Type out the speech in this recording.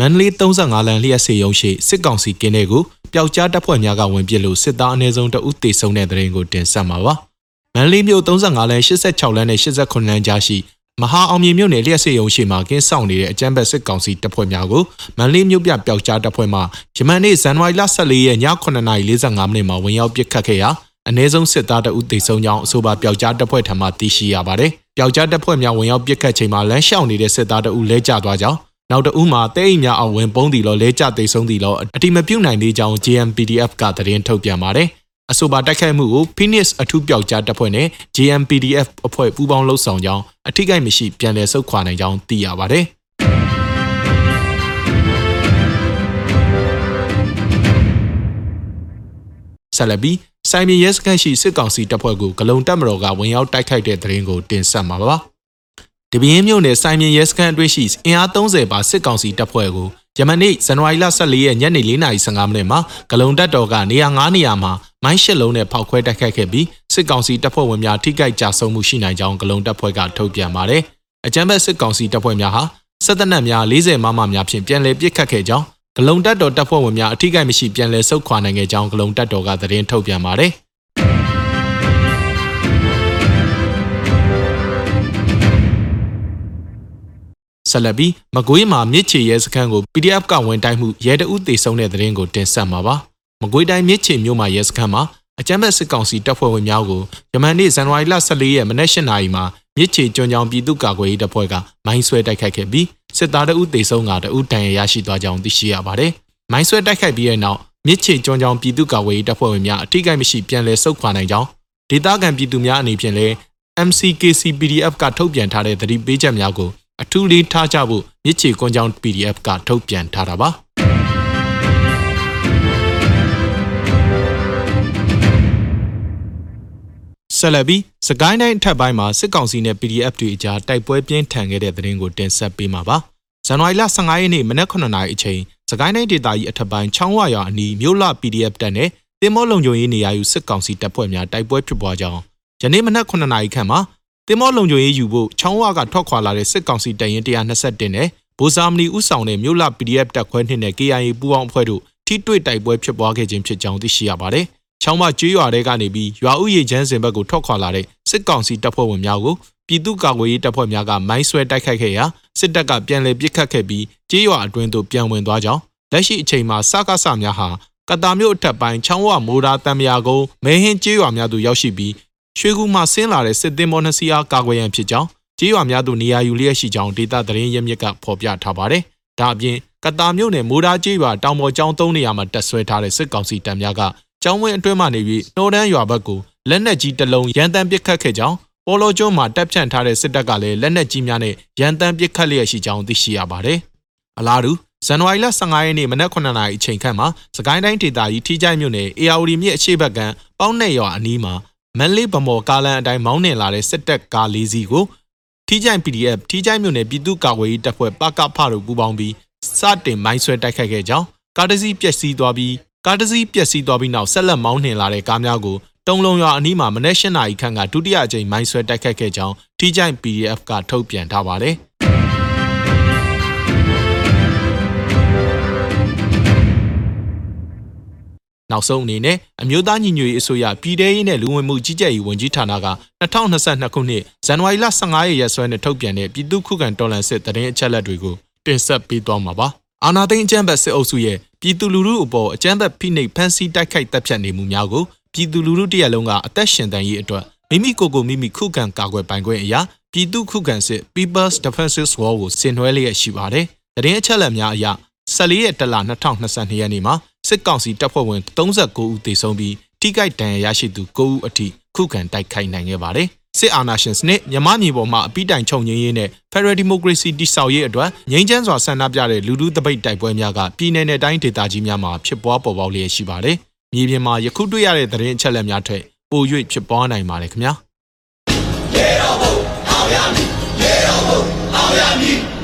မန္တလေး35လမ်းလျှက်စေရုံရှိစစ်ကောင်စီကင်းတဲ့ကိုပျောက်ကြားတပ်ဖွဲ့များကဝင်ပစ်လို့စစ်သားအနည်းဆုံးတဦးသေဆုံးတဲ့တဲ့ရင်ကိုတင်ဆက်မှာပါ။မန္တလေးမြို့35လမ်း86လမ်းနဲ့89လမ်းကြားရှိမဟာအောင်မြေမြို့နယ်လျှက်စေရုံရှိမှာကင်းဆောင်နေတဲ့အကြမ်းဖက်စစ်ကောင်စီတပ်ဖွဲ့များကိုမန္တလေးမြို့ပြပျောက်ကြားတပ်ဖွဲ့မှယမန်နေ့ဇန်နဝါရီလ14ရက်ည9:45မိနစ်မှာဝင်ရောက်ပစ်ခတ်ခဲ့ရာအ ਨੇ ဆုံးစစ်သားတအုပ်သေဆုံးကြောင်းအဆိုပါပျောက်ကြားတပ်ဖွဲ့ထံမှသိရှိရပါတယ်။ပျောက်ကြားတပ်ဖွဲ့များဝင်ရောက်ပစ်ခတ်ချိန်မှာလမ်းလျှောက်နေတဲ့စစ်သားတအုပ်လဲကျသွားကြောင်း နောက်တဦးမှာတဲအိမ်များအောင်ဝင်ပုံးတီလောလဲကျသိဆုံးတီလောအတိမပြုတ်နိုင်သေးကြောင်း JMPDF ကသတင်းထုတ်ပြန်ပါတယ်။အဆိုပါတိုက်ခိုက်မှုကို Phoenix အထူးပျောက်ကြားတပ်ဖွဲ့နဲ့ JMPDF အဖွဲ့ပူးပေါင်းလှုပ်ဆောင်ကြောင်းအထိကိမရှိပြန်လည်ဆုတ်ခွာနိုင်ကြောင်းသိရပါတယ်။ဆက်လက်ပြီးစိုင်းမြေရဲစခန်းရှိစစ်ကောင်စီတပ်ဖွဲ့ကိုဂလုံတပ်မတော်ကဝင်ရောက်တိုက်ခိုက်တဲ့တဲ့ရင်ကိုတင်ဆက်မှာပါ။ တပင်းမြို့နယ်စိုင်းမြင်ရဲစခန်းအတွင်းရှိအင်အား30ပါစစ်ကောင်စီတပ်ဖွဲ့ကိုယမနေ့ဇန်နဝါရီလ14ရက်ညနေ4:55မိနစ်မှာဂလုံတပ်တော်ကနေရာ9နေရာမှာမိုင်းရှစ်လုံးနဲ့ဖောက်ခွဲတိုက်ခိုက်ခဲ့ပြီးစစ်ကောင်စီတပ်ဖွဲ့ဝင်များထိခိုက်ကြဆုံးမှုရှိနိုင်ကြောင်းဂလုံတပ်ဖွဲ့ကထုတ်ပြန်ပါတယ်။အကြမ်းဖက်စစ်ကောင်စီတပ်ဖွဲ့များဟာစစ်တပ်နက်များ40မမများဖြင့်ပြန်လည်ပစ်ခတ်ခဲ့ကြောင်းဂလုံတပ်တော်တပ်ဖွဲ့ဝင်များအထိကိမရှိပြန်လည်ဆုတ်ခွာနိုင်ခဲ့ကြောင်းဂလုံတပ်တော်ကသတင်းထုတ်ပြန်ပါတယ်။ ဆက်လက်ပြီးမကွေးမှာမြစ်ချေရဲစခန်းကို PDF ကဝင်တိုက်မှုရဲတအုပ်တေဆုံးတဲ့သတင်းကိုတင်ဆက်မှာပါမကွေးတိုင်းမြစ်ချေမြို့မှာရဲစခန်းမှာအကြမ်းဖက်စစ်ကောင်စီတပ်ဖွဲ့ဝင်များကိုယမန်နေ့ဇန်နဝါရီလ14ရက်မနက်၈နာရီမှာမြစ်ချေကျွန်းချောင်းပြည်သူ့ကာကွယ်ရေးတပ်ဖွဲ့ကမိုင်းဆွဲတိုက်ခိုက်ခဲ့ပြီးစစ်သားတအုပ်တေဆုံးကတအုပ်တန်ရရရှိသွားကြောင်းသိရှိရပါတယ်။မိုင်းဆွဲတိုက်ခိုက်ပြီးတဲ့နောက်မြစ်ချေကျွန်းချောင်းပြည်သူ့ကာကွယ်ရေးတပ်ဖွဲ့ဝင်များအထိကိမရှိပြန်လည်ဆုတ်ခွာနိုင်ကြောင်းဒေသခံပြည်သူများအနေဖြင့်လည်း MCKC PDF ကထုတ်ပြန်ထားတဲ့သတိပေးချက်များကို အထူးလေးထားကြဖို့မြစ်ချေကွန်ကြောင်း PDF ကထုတ်ပြန်ထားတာပါဆလဘီစကိုင်းတိုင်းအထက်ပိုင်းမှာစစ်ကောင်စီနဲ့ PDF တွေအကြားတိုက်ပွဲပြင်းထန်ခဲ့တဲ့သတင်းကိုတင်ဆက်ပေးမှာပါဇန်နဝါရီလ15ရက်နေ့မနက်9:00နာရီအချိန်စကိုင်းတိုင်းဒေသကြီးအထက်ပိုင်းချောင်းဝရွာအနီးမြို့လ PDF တပ်နဲ့တင်မောလုံခြုံရေးနေရာယူစစ်ကောင်စီတပ်ဖွဲ့များတိုက်ပွဲဖြစ်ပွားကြောင်းယနေ့မနက်9:00နာရီခန့်မှာ တင်မောလုံခြုံရေးယူဖို့ချောင်းဝကထွက်ခွာလာတဲ့စစ်ကောင်စီတပ်ရင်း121နဲ့ဗိုလ်စာမနီဦးဆောင်တဲ့မြို့လ PDF တပ်ခွဲနှစ်နဲ့ KIA ပူးပေါင်းအဖွဲ့တို့ထိတွေ့တိုက်ပွဲဖြစ်ပွားခဲ့ခြင်းဖြစ်ကြောင်းသိရှိရပါတယ်။ချောင်းမကျွေးရွာတဲကနေပြီးရွာဥယေချမ်းစင်ဘက်ကိုထွက်ခွာလာတဲ့စစ်ကောင်စီတပ်ဖွဲ့ဝင်များကိုပြည်သူ့ကာကွယ်ရေးတပ်ဖွဲ့များကမိုင်းဆွဲတိုက်ခိုက်ခဲ့ရာစစ်တပ်ကပြန်လည်ပစ်ခတ်ခဲ့ပြီးကြေးရွာအတွင်းသို့ပြန်ဝင်သွားကြောင်းလက်ရှိအချိန်မှာစကားဆများဟာကတာမြို့အထက်ပိုင်းချောင်းဝမိုးဒါတံမြာကုန်းမဲဟင်းကျေးရွာများသို့ရောက်ရှိပြီး ရွှေကူမှဆင်းလာတဲ့စစ်သည်မော်နှစီအားကာကွယ်ရန်ဖြစ်ကြောင်းကြေးရွာများသို့နေရာယူလျက်ရှိကြောင်းဒေတာသတင်းရမြစ်ကဖော်ပြထားပါတယ်။ဒါအပြင်ကတာမြို့နယ်မိုးဒါကြေးရွာတောင်ပေါ်ကျောင်းသုံးနေရာမှာတက်ဆွဲထားတဲ့စစ်ကောင်စီတပ်များကကျောင်းဝင်းအတွင်းမှနေပြီးနှိုးတန်းရွာဘက်ကိုလက်နက်ကြီးတစ်လုံးရန်တမ်းပစ်ခတ်ခဲ့ကြောင်းပေါ်လိုကျွန်းမှာတပ်ဖြန့်ထားတဲ့စစ်တပ်ကလည်းလက်နက်ကြီးများနဲ့ရန်တမ်းပစ်ခတ်လျက်ရှိကြောင်းသိရှိရပါတယ်။အလားတူဇန်နဝါရီလ15ရက်နေ့မနက်9:00နာရီအချိန်ခန့်မှာစကိုင်းတိုင်းဒေသကြီးထီးကျိုင်းမြို့နယ်အေယာဝတီမြစ်အရှိတ်ဘက်ကပေါင်းနဲ့ရွာအနီးမှာ မန်လေးဗမော်ကားလန်အတိုင်းမောင်းနှင်လာတဲ့စစ်တပ်ကားလေးစီးကိုထီးချိုင် PDF ထီးချိုင်မြို့နယ်ပြည်သူ့ကာကွယ်ရေးတပ်ဖွဲ့ပကဖတို့ပူးပေါင်းပြီးစတင်မိုင်းဆွဲတိုက်ခိုက်ခဲ့ကြောင်းကားတစ်စီးပျက်စီးသွားပြီးကားတစ်စီးပျက်စီးသွားပြီးနောက်ဆက်လက်မောင်းနှင်လာတဲ့ကားများကိုတုံလုံးရွာအနီးမှာမနေ့၈နာရီခန့်ကဒုတိယအကြိမ်မိုင်းဆွဲတိုက်ခိုက်ခဲ့ကြောင်းထီးချိုင် PDF ကထုတ်ပြန်ထားပါတယ်။ နောက်ဆုံးအနေနဲ့အမျိုးသားညီညွတ်ရေးအစိုးရပြည်ထရေးနဲ့လူဝင်မှုကြီးကြပ်ရေးဝန်ကြီးဌာနက2022ခုနှစ်ဇန်နဝါရီလ15ရက်ရက်စွဲနဲ့ထုတ်ပြန်တဲ့ပြည်သူ့ခုခံတော်လှန်စစ်တရင်အချက်လက်တွေကိုတင်ဆက်ပေးသွားမှာပါ။အာနာသိန်းအကြမ်းဖက်စစ်အုပ်စုရဲ့ပြည်သူလူထုအပေါ်အကြမ်းဖက်ဖိနှိပ်ဖမ်းဆီးတိုက်ခိုက်တပ်ဖြတ်နေမှုများကိုပြည်သူလူထုတရက်လုံးကအသက်ရှင်တန်ရေးအတွက်မိမိကိုယ်ကိုမိမိခုခံကာကွယ်ပိုင်ခွင့်အရာပြည်သူခုခံစစ် People's Defensive War ကိုဆင်နွှဲလျက်ရှိပါတယ်။တရင်အချက်လက်များအရ14ရက်တလ2022ရက်နေ့မှာ စစ်ကောင်စီတပ်ဖွဲ့ဝင်39ဦးသေဆုံးပြီးထိခိုက်ဒဏ်ရာရရှိသူ9ဦးအထိခုခံတိုက်ခိုက်နိုင်ခဲ့ပါတယ်။စစ်အာဏာရှင်စနစ်မြမမြေပေါ်မှာအပိတိုင်ချုပ်ငြင်းရေးနဲ့ Federal Democracy တည်ဆောက်ရေးအတွက်ငြိမ်းချမ်းစွာဆန္ဒပြတဲ့လူထုတပိတ်တိုက်ပွဲများကပြည်내နဲ့တိုင်းဒေသကြီးများမှာဖြစ်ပွားပေါ်ပေါက်လျက်ရှိပါတယ်။မြေပြင်မှာယခုတွေ့ရတဲ့သတင်းအချက်အလက်များထက်ပို၍ဖြစ်ပွားနိုင်ပါတယ်ခင်ဗျာ။ရေတော်ဘုံအောင်ရမည်ရေတော်ဘုံအောင်ရမည်